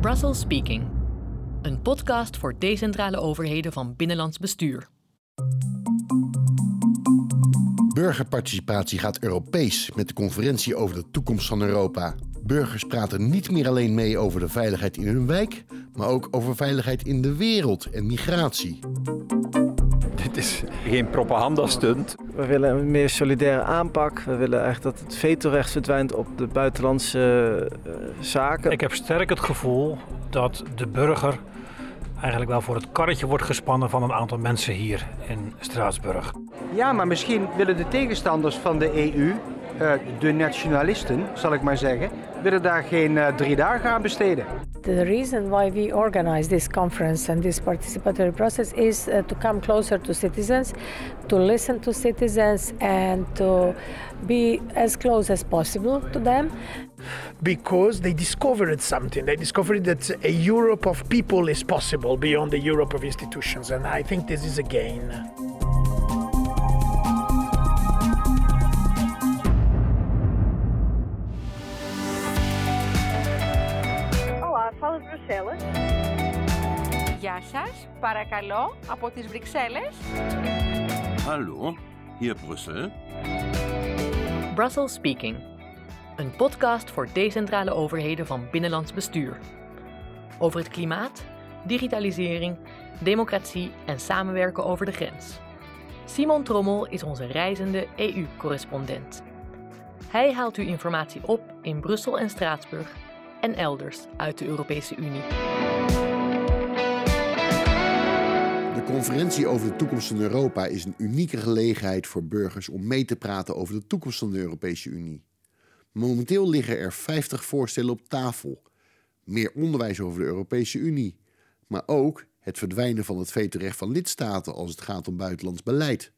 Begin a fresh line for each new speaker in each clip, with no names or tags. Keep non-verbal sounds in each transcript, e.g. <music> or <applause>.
Brussels Speaking, een podcast voor decentrale overheden van binnenlands bestuur.
Burgerparticipatie gaat Europees met de conferentie over de toekomst van Europa. Burgers praten niet meer alleen mee over de veiligheid in hun wijk, maar ook over veiligheid in de wereld en migratie. <laughs>
Dit is geen propagandastunt.
We willen een meer solidaire aanpak. We willen echt dat het vetorecht verdwijnt op de buitenlandse uh, zaken.
Ik heb sterk het gevoel dat de burger eigenlijk wel voor het karretje wordt gespannen van een aantal mensen hier in Straatsburg.
Ja, maar misschien willen de tegenstanders van de EU, de nationalisten zal ik maar zeggen, willen daar geen uh, drie dagen aan besteden.
The reason why we organize this conference and this participatory process is uh, to come closer to citizens, to listen to citizens, and to be as close as possible to them.
Because they discovered something. They discovered that a Europe of people is possible beyond the Europe of institutions, and I think this is a gain.
Fala Bruxelas.
Γεια σας, παρακαλώ, από τις Βρυξέλλες.
Hallo, hier Brussel.
Brussels Speaking, een podcast voor decentrale overheden van binnenlands bestuur. Over het klimaat, digitalisering, democratie en samenwerken over de grens. Simon Trommel is onze reizende EU-correspondent. Hij haalt u informatie op in Brussel en Straatsburg en elders uit de Europese Unie.
De conferentie over de toekomst van Europa is een unieke gelegenheid voor burgers om mee te praten over de toekomst van de Europese Unie. Momenteel liggen er 50 voorstellen op tafel. Meer onderwijs over de Europese Unie, maar ook het verdwijnen van het vetorecht van lidstaten als het gaat om buitenlands beleid.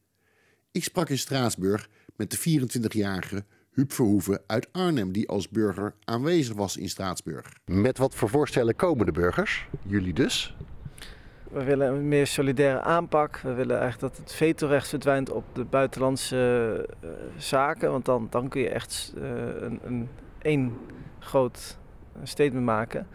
Ik sprak in Straatsburg met de 24-jarige Huub Verhoeven uit Arnhem, die als burger aanwezig was in Straatsburg. Met wat voor voorstellen komen de burgers? Jullie dus?
We willen een meer solidaire aanpak. We willen eigenlijk dat het vetorecht verdwijnt op de buitenlandse uh, zaken. Want dan, dan kun je echt uh, een, een één groot statement maken.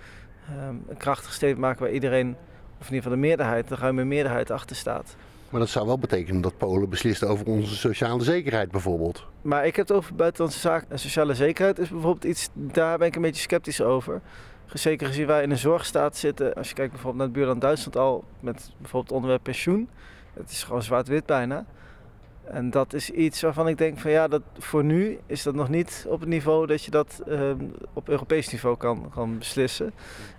Um, een krachtig statement maken waar iedereen, of in ieder geval de meerderheid, de ruime meerderheid achter staat.
Maar dat zou wel betekenen dat Polen beslist over onze sociale zekerheid bijvoorbeeld.
Maar ik heb het over buitenlandse zaken en sociale zekerheid is bijvoorbeeld iets, daar ben ik een beetje sceptisch over. Zeker gezien wij in een zorgstaat zitten. Als je kijkt bijvoorbeeld naar het buurland Duitsland al met bijvoorbeeld het onderwerp pensioen. Het is gewoon zwart-wit bijna. En dat is iets waarvan ik denk van ja, dat voor nu is dat nog niet op het niveau dat je dat uh, op Europees niveau kan, kan beslissen.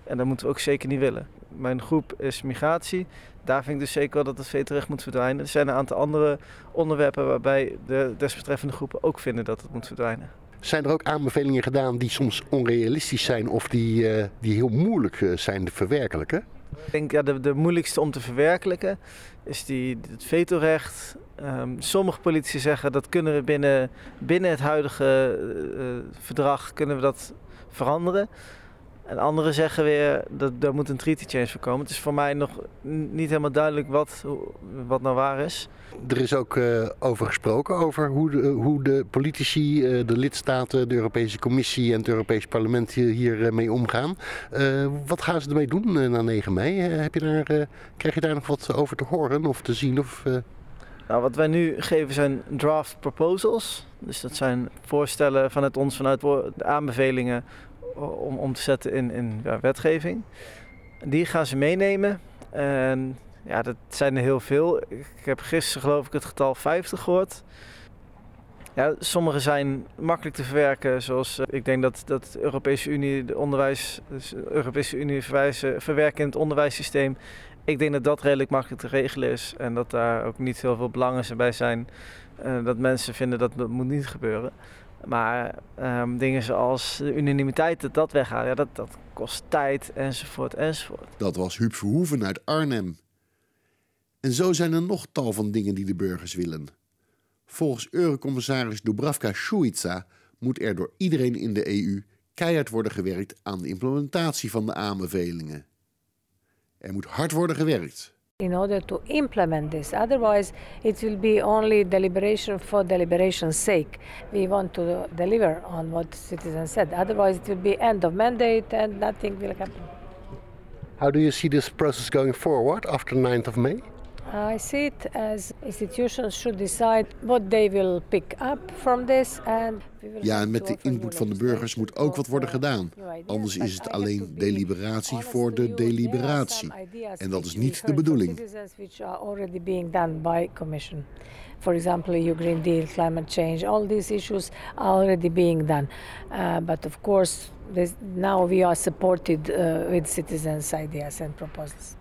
En dat moeten we ook zeker niet willen. Mijn groep is migratie. Daar vind ik dus zeker wel dat het vetorecht moet verdwijnen. Er zijn een aantal andere onderwerpen waarbij de desbetreffende groepen ook vinden dat het moet verdwijnen.
Zijn er ook aanbevelingen gedaan die soms onrealistisch zijn of die, uh, die heel moeilijk uh, zijn te verwerkelijken?
Ik denk ja, de, de moeilijkste om te verwerkelijken is die, het vetorecht. Um, sommige politici zeggen dat kunnen we binnen, binnen het huidige uh, verdrag kunnen we dat veranderen. En anderen zeggen weer dat daar moet een treaty change voor komen. Het is voor mij nog niet helemaal duidelijk wat, wat nou waar is.
Er is ook uh, over gesproken over hoe de, hoe de politici, uh, de lidstaten, de Europese Commissie en het Europees Parlement hier uh, mee omgaan. wat gaan ze ermee doen na 9 mei? heb je daar, krijg je daar nog wat over te horen of te zien? Of,
nou, wat wij nu geven zijn draft proposals. Dus dat zijn voorstellen vanuit ons, vanuit de aanbevelingen om om te zetten in, in wetgeving. Die gaan ze meenemen. En ja, dat zijn er heel veel. Ik heb gisteren geloof ik het getal 50 gehoord. Ja, sommige zijn makkelijk te verwerken, zoals ik denk dat, dat de Europese Unie de onderwijs, dus Europese Unie verwijzen, verwerken in het onderwijssysteem. Ik denk dat dat redelijk makkelijk te regelen is en dat daar ook niet heel veel belangen bij zijn. Uh, dat mensen vinden dat dat moet niet gebeuren. Maar um, dingen zoals de unanimiteit, dat dat weggaat, ja, dat, dat kost tijd enzovoort enzovoort.
Dat was Huub Verhoeven uit Arnhem. En zo zijn er nog tal van dingen die de burgers willen. Volgens Eurocommissaris Dubravka Šuica moet er door iedereen in de EU keihard worden gewerkt aan de implementatie van de aanbevelingen. Er moet hard worden gewerkt.
In order to implement this. Otherwise, it will be only deliberation for deliberation's sake. We want to deliver on what citizens said. Otherwise, it will be end of mandate and nothing will happen.
How do you see this process going forward after 9th of May?
I see it as institutions should decide what they will pick up from this and
Ja, en met de input van de burgers moet ook wat worden gedaan. Anders is het alleen deliberatie voor de deliberatie. En dat is niet de bedoeling.
which are already being done by commission for example eu green deal climate change all these issues are already being done uh, but of course this, now we are supported uh, with citizens ideas and proposals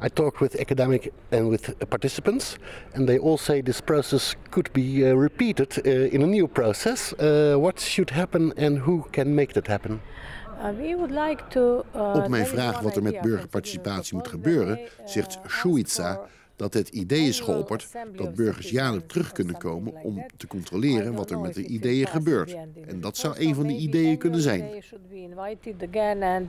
I talked with academic and with participants, and they all say this process could be uh, repeated uh, in a new process. Uh, what should happen and who can make that happen?
Uh, we would like to, uh,
Op mijn
there is
vraag
one
wat er met burgerparticipatie moet gebeuren, zegt Schuiza dat het idee is geopperd dat burgers jaarlijks terug kunnen komen om te controleren wat er met de ideeën gebeurt. En dat zou een van de ideeën kunnen zijn.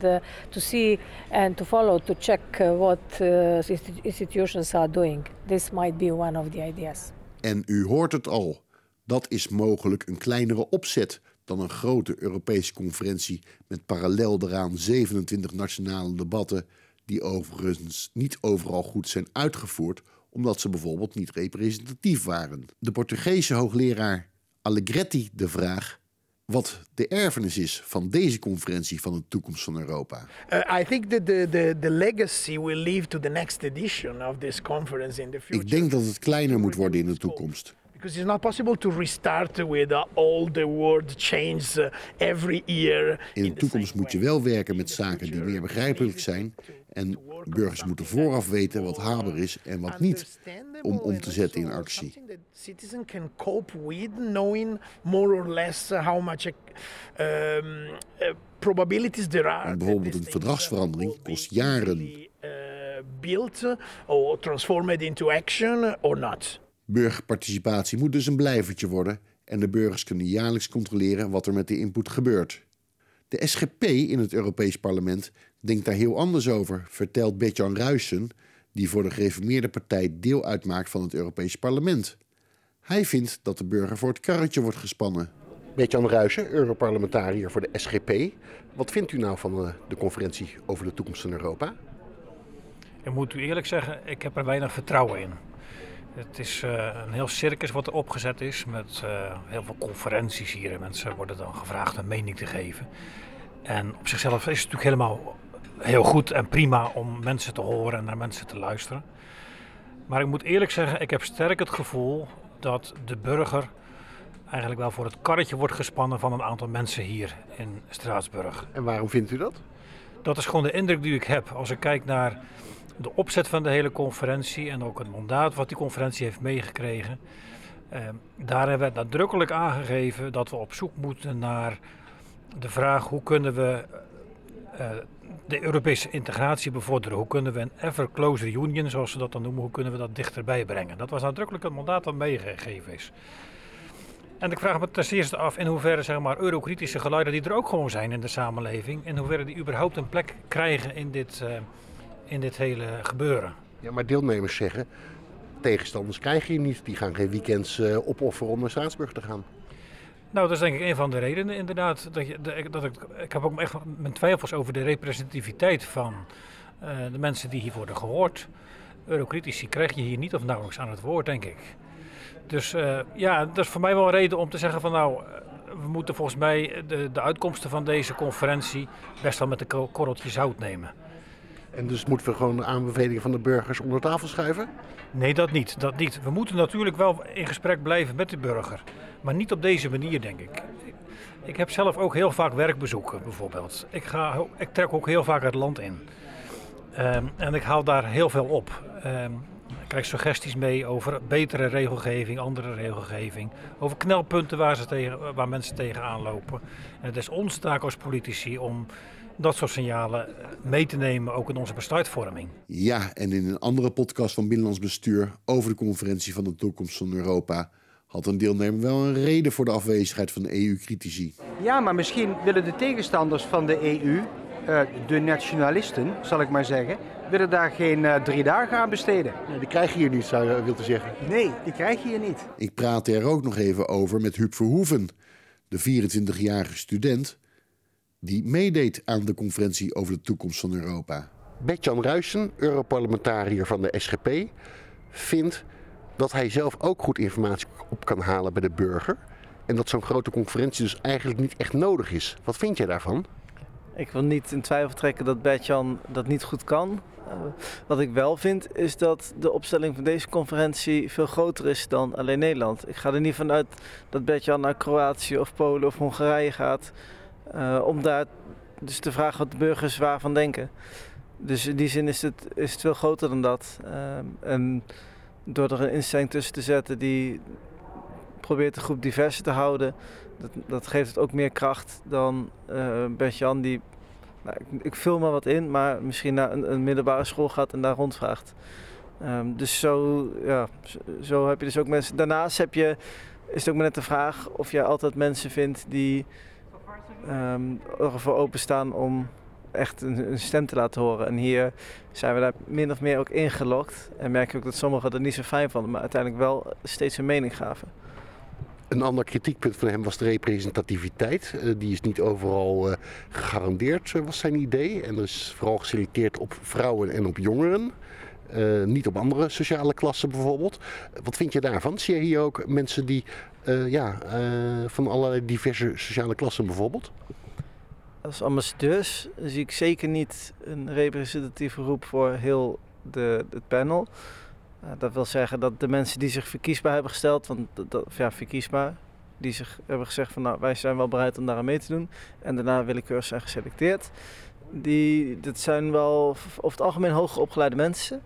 Uh, to see and to follow to check uh, what uh, insti- institutions are doing. This might be one of the ideas.
En u hoort het al, dat is mogelijk een kleinere opzet dan een grote Europese conferentie met parallel daaraan 27 nationale debatten die overigens niet overal goed zijn uitgevoerd omdat ze bijvoorbeeld niet representatief waren. De Portugese hoogleraar Allegretti de vraag wat de erfenis is van deze conferentie van de toekomst van Europa.
Uh, I think that the, the, the legacy will leave to the next edition of this conference in the future.
Ik denk dat het kleiner moet worden in de toekomst.
Because it's not possible to restart with uh, all the world change uh, every year.
In de toekomst moet je wel werken met zaken die meer begrijpelijk zijn. En burgers moeten vooraf weten wat haalbaar is en wat niet om om te zetten in actie.
Something that citizen can cope with, knowing more or less uh, how much uh, um, uh, probabilities there are.
En bijvoorbeeld een verdragsverandering kost jaren.
Uh, built uh, or transformed into action or not.
Burgerparticipatie moet dus een blijvertje worden en de burgers kunnen jaarlijks controleren wat er met de input gebeurt. De SGP in het Europees Parlement denkt daar heel anders over, vertelt Bertjan Ruijsen, die voor de gereformeerde partij deel uitmaakt van het Europees Parlement. Hij vindt dat de burger voor het karretje wordt gespannen.
Beetjan Ruijsen, Europarlementariër voor de SGP. Wat vindt u nou van de, de conferentie over de toekomst van Europa?
Ik moet u eerlijk zeggen, ik heb er weinig vertrouwen in. Het is uh, een heel circus wat er opgezet is met uh, heel veel conferenties hier. En mensen worden dan gevraagd een mening te geven. En op zichzelf is het natuurlijk helemaal heel goed en prima om mensen te horen en naar mensen te luisteren. Maar ik moet eerlijk zeggen, ik heb sterk het gevoel dat de burger eigenlijk wel voor het karretje wordt gespannen van een aantal mensen hier in Straatsburg.
En waarom vindt u dat?
Dat is gewoon de indruk die ik heb. Als ik kijk naar de opzet van de hele conferentie en ook het mandaat wat die conferentie heeft meegekregen. Eh, daar werd nadrukkelijk aangegeven dat we op zoek moeten naar de vraag hoe kunnen we uh, de Europese integratie bevorderen. Hoe kunnen we een ever closer union, zoals ze dat dan noemen, hoe kunnen we dat dichterbij brengen. Dat was nadrukkelijk het mandaat dat meegegeven is. En ik vraag me ten eerste af in hoeverre zeg maar, eurokritische geluiden die er ook gewoon zijn in de samenleving, in hoeverre die überhaupt een plek krijgen in dit, uh, in dit hele gebeuren.
Ja, maar deelnemers zeggen, tegenstanders krijg je niet. Die gaan geen weekends uh, opofferen om naar Straatsburg te gaan.
Nou, dat is denk ik een van de redenen inderdaad. Dat, je, dat ik, ik heb ook echt mijn twijfels over de representativiteit van uh, de mensen die hier worden gehoord. Eurocritici krijg je hier niet of nauwelijks aan het woord, denk ik. Dus uh, ja, dat is voor mij wel een reden om te zeggen van nou, we moeten volgens mij de, de uitkomsten van deze conferentie best wel met een korreltje zout nemen.
En dus moeten we gewoon de aanbevelingen van de burgers onder tafel schuiven?
Nee, dat niet, dat niet. We moeten natuurlijk wel in gesprek blijven met de burger. Maar niet op deze manier, denk ik. Ik heb zelf ook heel vaak werkbezoeken, bijvoorbeeld. Ik, ga, ik trek ook heel vaak het land in. Um, en ik haal daar heel veel op. Um, ik krijg suggesties mee over betere regelgeving, andere regelgeving. Over knelpunten waar, ze tegen, waar mensen tegenaan lopen. En het is ons taak als politici om dat soort signalen mee te nemen, ook in onze besluitvorming.
Ja, en in een andere podcast van Binnenlands Bestuur over de conferentie van de toekomst van Europa had een deelnemer wel een reden voor de afwezigheid van de EU-critici.
Ja, maar misschien willen de tegenstanders van de EU, uh, de nationalisten, zal ik maar zeggen, willen daar geen uh, drie dagen aan besteden.
Nee, die krijg je hier niet, zou je willen zeggen.
Nee, die krijg je hier niet.
Ik praatte er ook nog even over met Huub Verhoeven, de 24-jarige student die meedeed aan de conferentie over de toekomst van Europa.
Bert-Jan Ruijsen, Europarlementariër van de SGP, vindt dat hij zelf ook goed informatie op kan halen bij de burger. En dat zo'n grote conferentie dus eigenlijk niet echt nodig is. Wat vind jij daarvan?
Ik wil niet in twijfel trekken dat Bert-Jan dat niet goed kan. Uh, wat ik wel vind is dat de opstelling van deze conferentie veel groter is dan alleen Nederland. Ik ga er niet vanuit dat Bert-Jan naar Kroatië of Polen of Hongarije gaat. Uh, om daar dus te vragen wat de burgers waarvan denken. Dus in die zin is het, is het veel groter dan dat. Uh, en door er een instelling tussen te zetten die probeert de groep divers te houden, dat, dat geeft het ook meer kracht dan uh, Bert-Jan die, nou, ik, vul maar wat in, maar misschien naar een, middelbare school gaat en daar rondvraagt. Um, dus zo, ja, zo, heb je dus ook mensen. Daarnaast heb je, is het ook maar net de vraag of jij altijd mensen vindt die um, ervoor openstaan om echt een, stem te laten horen. En hier zijn we daar min of meer ook ingelokt. En merk ik ook dat sommigen dat niet zo fijn vonden, maar uiteindelijk wel steeds hun mening gaven.
Een ander kritiekpunt van hem was de representativiteit. Uh, die is niet overal uh, gegarandeerd, uh, was zijn idee. En er is vooral geselecteerd op vrouwen en op jongeren. Niet op andere sociale klassen bijvoorbeeld. Wat vind je daarvan? Zie je hier ook mensen die ja, van allerlei diverse sociale klassen bijvoorbeeld?
Als ambassadeurs zie ik zeker niet een representatieve groep voor heel de, het panel. Dat wil zeggen dat de mensen die zich verkiesbaar hebben gesteld, want ja, verkiesbaar, die zich hebben gezegd van nou wij zijn wel bereid om daar aan mee te doen en daarna willekeurig zijn geselecteerd. Die, dat zijn wel over het algemeen hoger opgeleide mensen.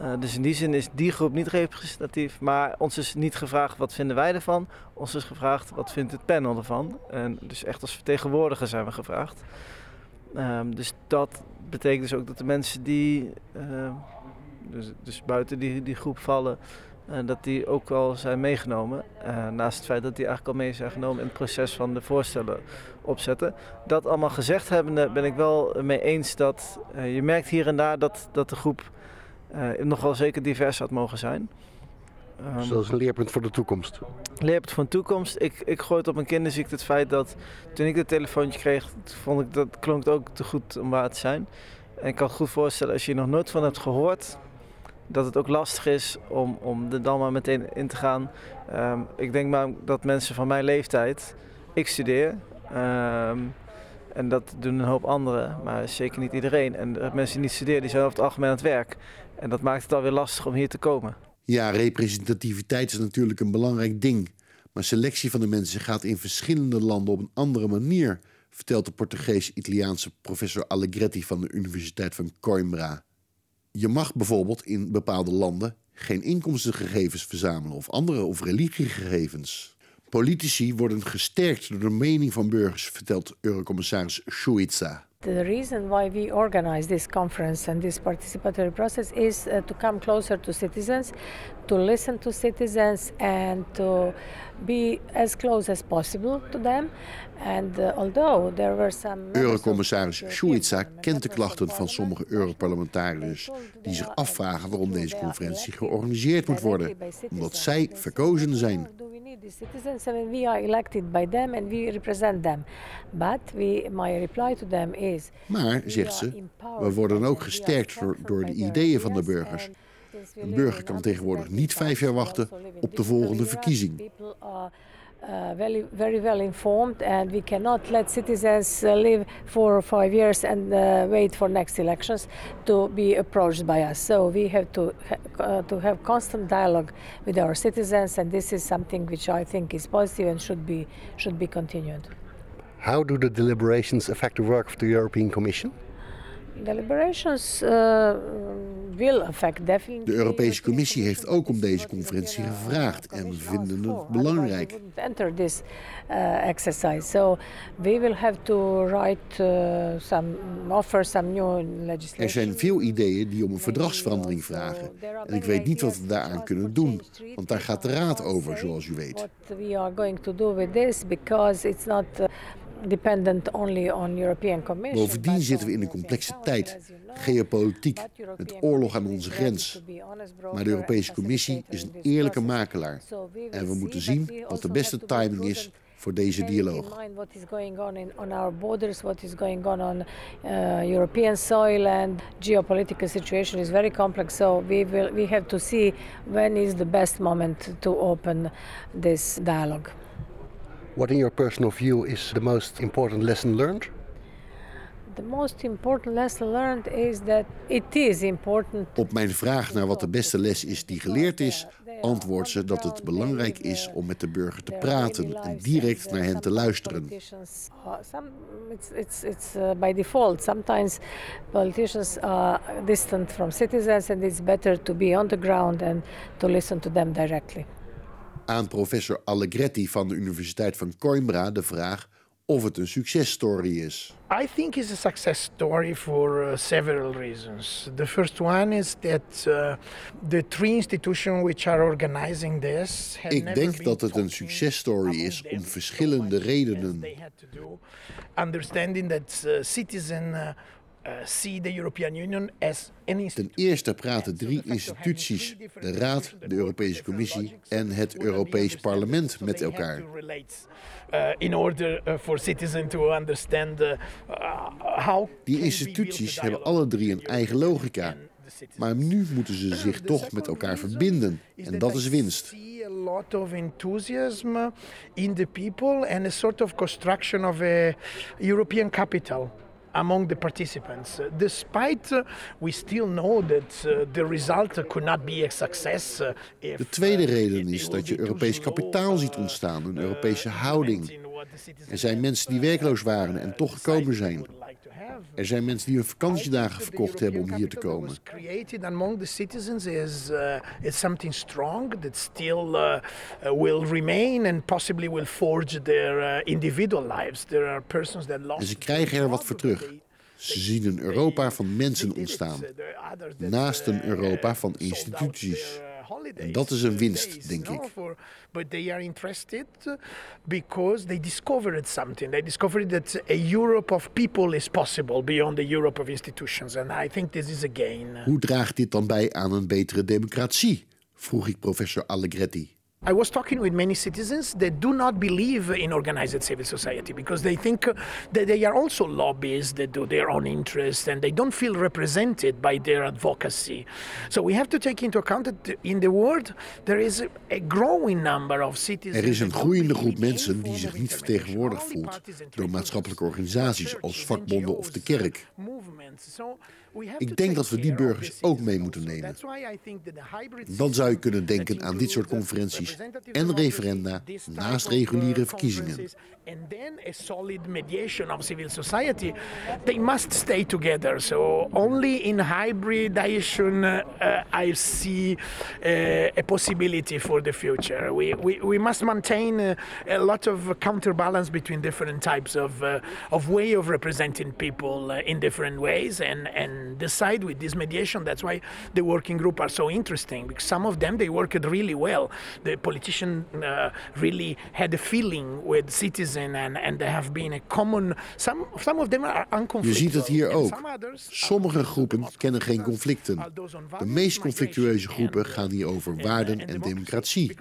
Uh, dus in die zin is die groep niet representatief. Maar ons is niet gevraagd wat vinden wij ervan. Ons is gevraagd wat vindt het panel ervan. En dus echt als vertegenwoordiger zijn we gevraagd. Um, dus dat betekent dus ook dat de mensen die uh, dus, dus, buiten die, die groep vallen, dat die ook al zijn meegenomen. naast het feit dat die eigenlijk al mee zijn genomen in het proces van de voorstellen opzetten. Dat allemaal gezegd hebbende ben ik wel mee eens dat je merkt hier en daar dat, dat de groep uh, nog wel zeker divers had mogen zijn.
Dus dat is een leerpunt voor de toekomst.
Leerpunt voor de toekomst. Ik, ik gooi het op mijn kinderziekte het feit dat toen ik het telefoontje kreeg, vond ik dat klonk ook te goed om waar te zijn. En ik kan het goed voorstellen als je er nog nooit van hebt gehoord, dat het ook lastig is om, om er dan maar meteen in te gaan. Um, ik denk maar dat mensen van mijn leeftijd, ik studeer. Um, en dat doen een hoop anderen, maar zeker niet iedereen. En mensen die niet studeren, die zijn over het algemeen aan het werk. En dat maakt het alweer lastig om hier te komen.
Ja, representativiteit is natuurlijk een belangrijk ding. Maar selectie van de mensen gaat in verschillende landen op een andere manier, vertelt de Portugees-Italiaanse professor Allegretti van de Universiteit van Coimbra. Je mag bijvoorbeeld in bepaalde landen geen inkomstengegevens verzamelen of andere of religiegegevens. Politici worden gesterkt door de mening van burgers, vertelt Eurocommissaris Schuiza.
The reason why we organize this conference and this participatory process is uh, to come closer to citizens, to listen to citizens, and to be as close as possible to them. And uh, although there were some.
Eurocommissaris Schuiza kent de klachten van sommige Europarlementariërs die zich afvragen waarom deze conferentie georganiseerd moet worden, omdat zij verkozen zijn
the citizens and we are elected by them and we represent them. But we, my reply to them is.
Maar, zegt ze, we worden ook gesterkt door, door de ideeën van de burgers. Een burger kan tegenwoordig niet vijf jaar wachten op de volgende verkiezing.
Uh, very, very well informed, and we cannot let citizens uh, live for five years and uh, wait for next elections to be approached by us. So we have to ha to have constant dialogue with our citizens, and this is something which I think is positive and should be should be continued.
How do the deliberations affect the work of the European Commission?
Deliberations uh, will affect definitely.
De Europese Commissie heeft ook om deze conferentie gevraagd en we vinden het belangrijk.
Enter this uh, exercise, so we will have to write uh, some, offer some new legislation.
Er zijn veel ideeën die om een verdragsverandering vragen en ik weet niet wat we daaraan kunnen doen, want daar gaat de Raad over, zoals u weet.
What we are going to do with this because it's not uh, dependent only on European Commission.
Bovendien zitten we in een complexe tijd, geopolitiek, met oorlog aan onze grens. Maar de Europese Commissie is een eerlijke makelaar. En we moeten zien wat de beste timing is voor deze dialoog.
what is going on in, on our borders, what is going on on uh, European soil, and geopolitical situation is very complex. So we will we have to see when is the best moment to open this dialogue.
What, in your personal view, is the most important lesson learned?
The most important lesson learned is that it is important.
Op mijn vraag naar wat de beste les is die geleerd is, antwoordt ze dat het belangrijk is om met de burger te praten en direct naar hen te luisteren.
Politicians, some, it's it's it's uh, by default. Sometimes politicians are distant from citizens, and it's better to be on the ground and to listen to them directly.
Aan professor Allegretti van de Universiteit van Coimbra de vraag of het een successtory is.
I think it's a success story for uh, several reasons. The first one is that uh, the three institutions which are organizing this
Ik denk dat het een successtory is om verschillende redenen.
understanding that uh, citizens uh, uh, see the European Union as an.
Ten eerste praten drie instituties, de Raad, de Europese Commissie en het Europees Parlement met elkaar.
In order for citizens to understand how
Die instituties hebben alle drie een eigen logica. Maar nu moeten ze zich toch met elkaar verbinden. En dat is winst.
a lot of enthusiasm in the people and a sort of construction of a European capital among the participants. Despite uh, we still know that uh, the result could not be a success. uh,
De tweede reden is dat je Europees kapitaal ziet ontstaan, een Europese houding. Er zijn mensen die werkloos waren en toch gekomen zijn. Er zijn mensen die hun vakantiedagen verkocht hebben om hier te komen.
created among the citizens is uh, is something strong that still uh, uh, will remain and possibly will forge their individual lives. There are persons that lost.
En ze krijgen er wat voor terug. Ze zien een Europa van mensen ontstaan, naast een Europa van instituties. En dat is een winst, denk ik.
But they are interested uh, because they discovered something. They discovered that a Europe of people is possible beyond the Europe of institutions, and I think this is a gain.
Hoe draagt dit dan bij aan een betere democratie? vroeg ik professor Allegretti.
I was talking with many citizens that do not believe in organized civil society because they think that they are also lobbyists that do their own interests and they don't feel represented by their advocacy. So we have to take into account that in the world there is a, growing number of citizens.
Er is een groeiende groep mensen die zich niet vertegenwoordigd voelt door maatschappelijke organisaties als vakbonden of de kerk. Ik denk dat we die burgers ook mee moeten nemen. Dan zou je kunnen denken aan dit soort conferenties en referenda naast
uh,
reguliere verkiezingen.
mediation of civil society. They must stay together. So only in hybridization uh, uh, I see uh, a possibility for the future. We, we, we must maintain a lot of counterbalance between different types of, uh, of way of representing people in different ways and, and decide with this mediation. That's why the working group are so interesting because some of them they worked really well. The politician uh, really had a feeling with citizen and, and there have been a common some some of them are
Je ziet het hier ook. Sommige groepen kennen geen conflicten. De meest conflictueuze groepen gaan hier over waarden en democratie.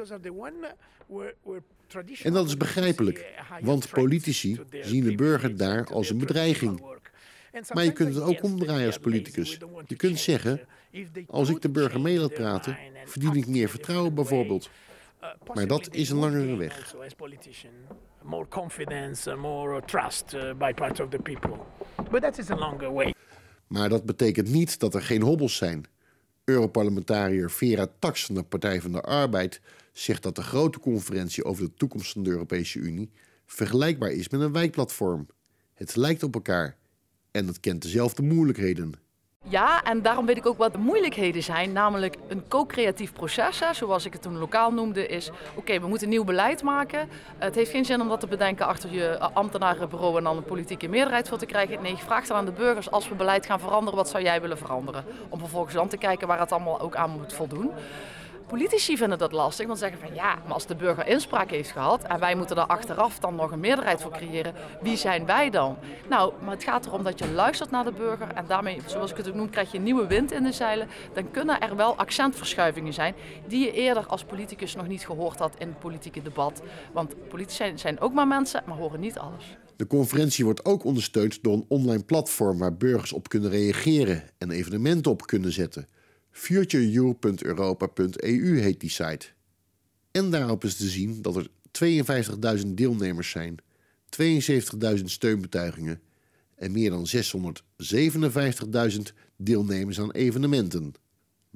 where
En dat is begrijpelijk, want politici zien de burger daar als een bedreiging. Maar je kunt het ook omdraaien als politicus. Je kunt zeggen, als ik de burger mee laat praten, verdien ik meer vertrouwen bijvoorbeeld. Maar dat is een langere weg.
also as politician more confidence more trust by part of the people but that is a longer way
Maar dat betekent niet dat er geen hobbels zijn. Europarlementariër Vera Tax van de Partij van de Arbeid zegt dat de grote conferentie over de toekomst van de Europese Unie vergelijkbaar is met een wijkplatform. Het lijkt op elkaar en het kent dezelfde moeilijkheden.
Ja, en daarom weet ik ook wat de moeilijkheden zijn. Namelijk een co-creatief proces, zoals ik het toen lokaal noemde, is... oké, we moeten nieuw beleid maken. Het heeft geen zin om dat te bedenken achter je ambtenarenbureau... en dan een politieke meerderheid voor te krijgen. Nee, vraag dan aan de burgers, als we beleid gaan veranderen... wat zou jij willen veranderen? Om vervolgens dan te kijken waar het allemaal ook aan moet voldoen. Politici vinden dat lastig, want zeggen van ja, maar als de burger inspraak heeft gehad en wij moeten daar achteraf dan nog een meerderheid voor creëren, wie zijn wij dan? Nou, maar het gaat erom dat je luistert naar de burger en daarmee, zoals ik het ook noem, krijg je nieuwe wind in de zeilen. Dan kunnen er wel accentverschuivingen zijn die je eerder als politicus nog niet gehoord had in het politieke debat. Want politici zijn ook maar mensen, maar horen niet alles.
De conferentie wordt ook ondersteund door een online platform waar burgers op kunnen reageren en evenementen op kunnen zetten. futureyou.europa.eu heet die site. En daarop is te zien dat er 52.000 deelnemers zijn, 72.000 steunbetuigingen en meer dan 657.000 deelnemers aan evenementen.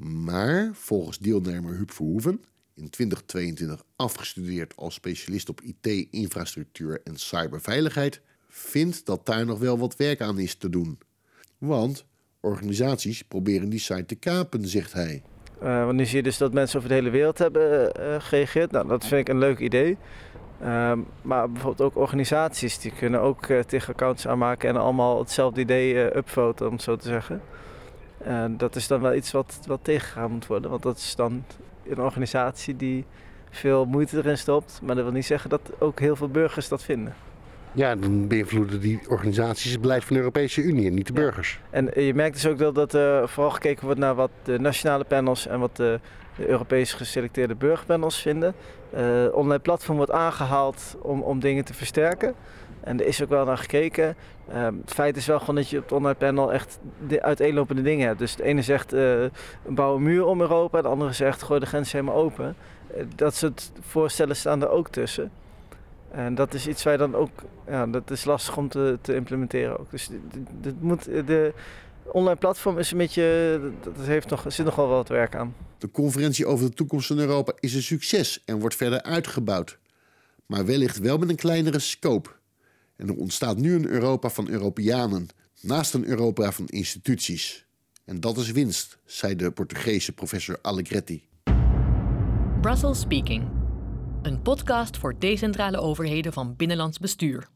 Maar volgens deelnemer Huub Verhoeven, in 2022 afgestudeerd als specialist op IT, infrastructuur en cyberveiligheid, vindt dat daar nog wel wat werk aan is te doen. Want organisaties proberen die site te kapen, zegt hij.
Uh, want nu zie je dus dat mensen over de hele wereld hebben uh, gereageerd. Nou, dat vind ik een leuk idee. Uh, maar bijvoorbeeld ook organisaties die kunnen ook tegen accounts aanmaken en allemaal hetzelfde idee upvoten, om zo te zeggen. En dat is dan wel iets wat, wat tegengegaan moet worden. Want dat is dan een organisatie die veel moeite erin stopt. Maar dat wil niet zeggen dat ook heel veel burgers dat vinden.
Ja, dan beïnvloeden die organisaties het beleid van de Europese Unie en niet de burgers.
En je merkt dus ook dat, dat uh, vooral gekeken wordt naar wat de nationale panels en wat de, de Europees geselecteerde burgerpanels vinden. Uh, online platform wordt aangehaald om, om dingen te versterken. En er is ook wel naar gekeken. Het feit is wel gewoon dat je op het online panel echt de uiteenlopende dingen hebt. Dus de ene zegt uh, bouw een muur om Europa, de andere zegt gooi de grens helemaal open. Dat soort voorstellen staan er ook tussen. En dat is iets waar dan ook, ja, dat is lastig om te, te implementeren ook. Dus dat moet, de online platform is een beetje, dat heeft nog, er zit nogal wat werk aan.
De conferentie over de toekomst van Europa is een succes en wordt verder uitgebouwd. Maar wellicht wel met een kleinere scope. En er ontstaat nu een Europa van Europeanen, naast een Europa van instituties. En dat is winst, zei de Portugese professor Allegretti.
Brussels Speaking, een podcast voor decentrale overheden van binnenlands bestuur.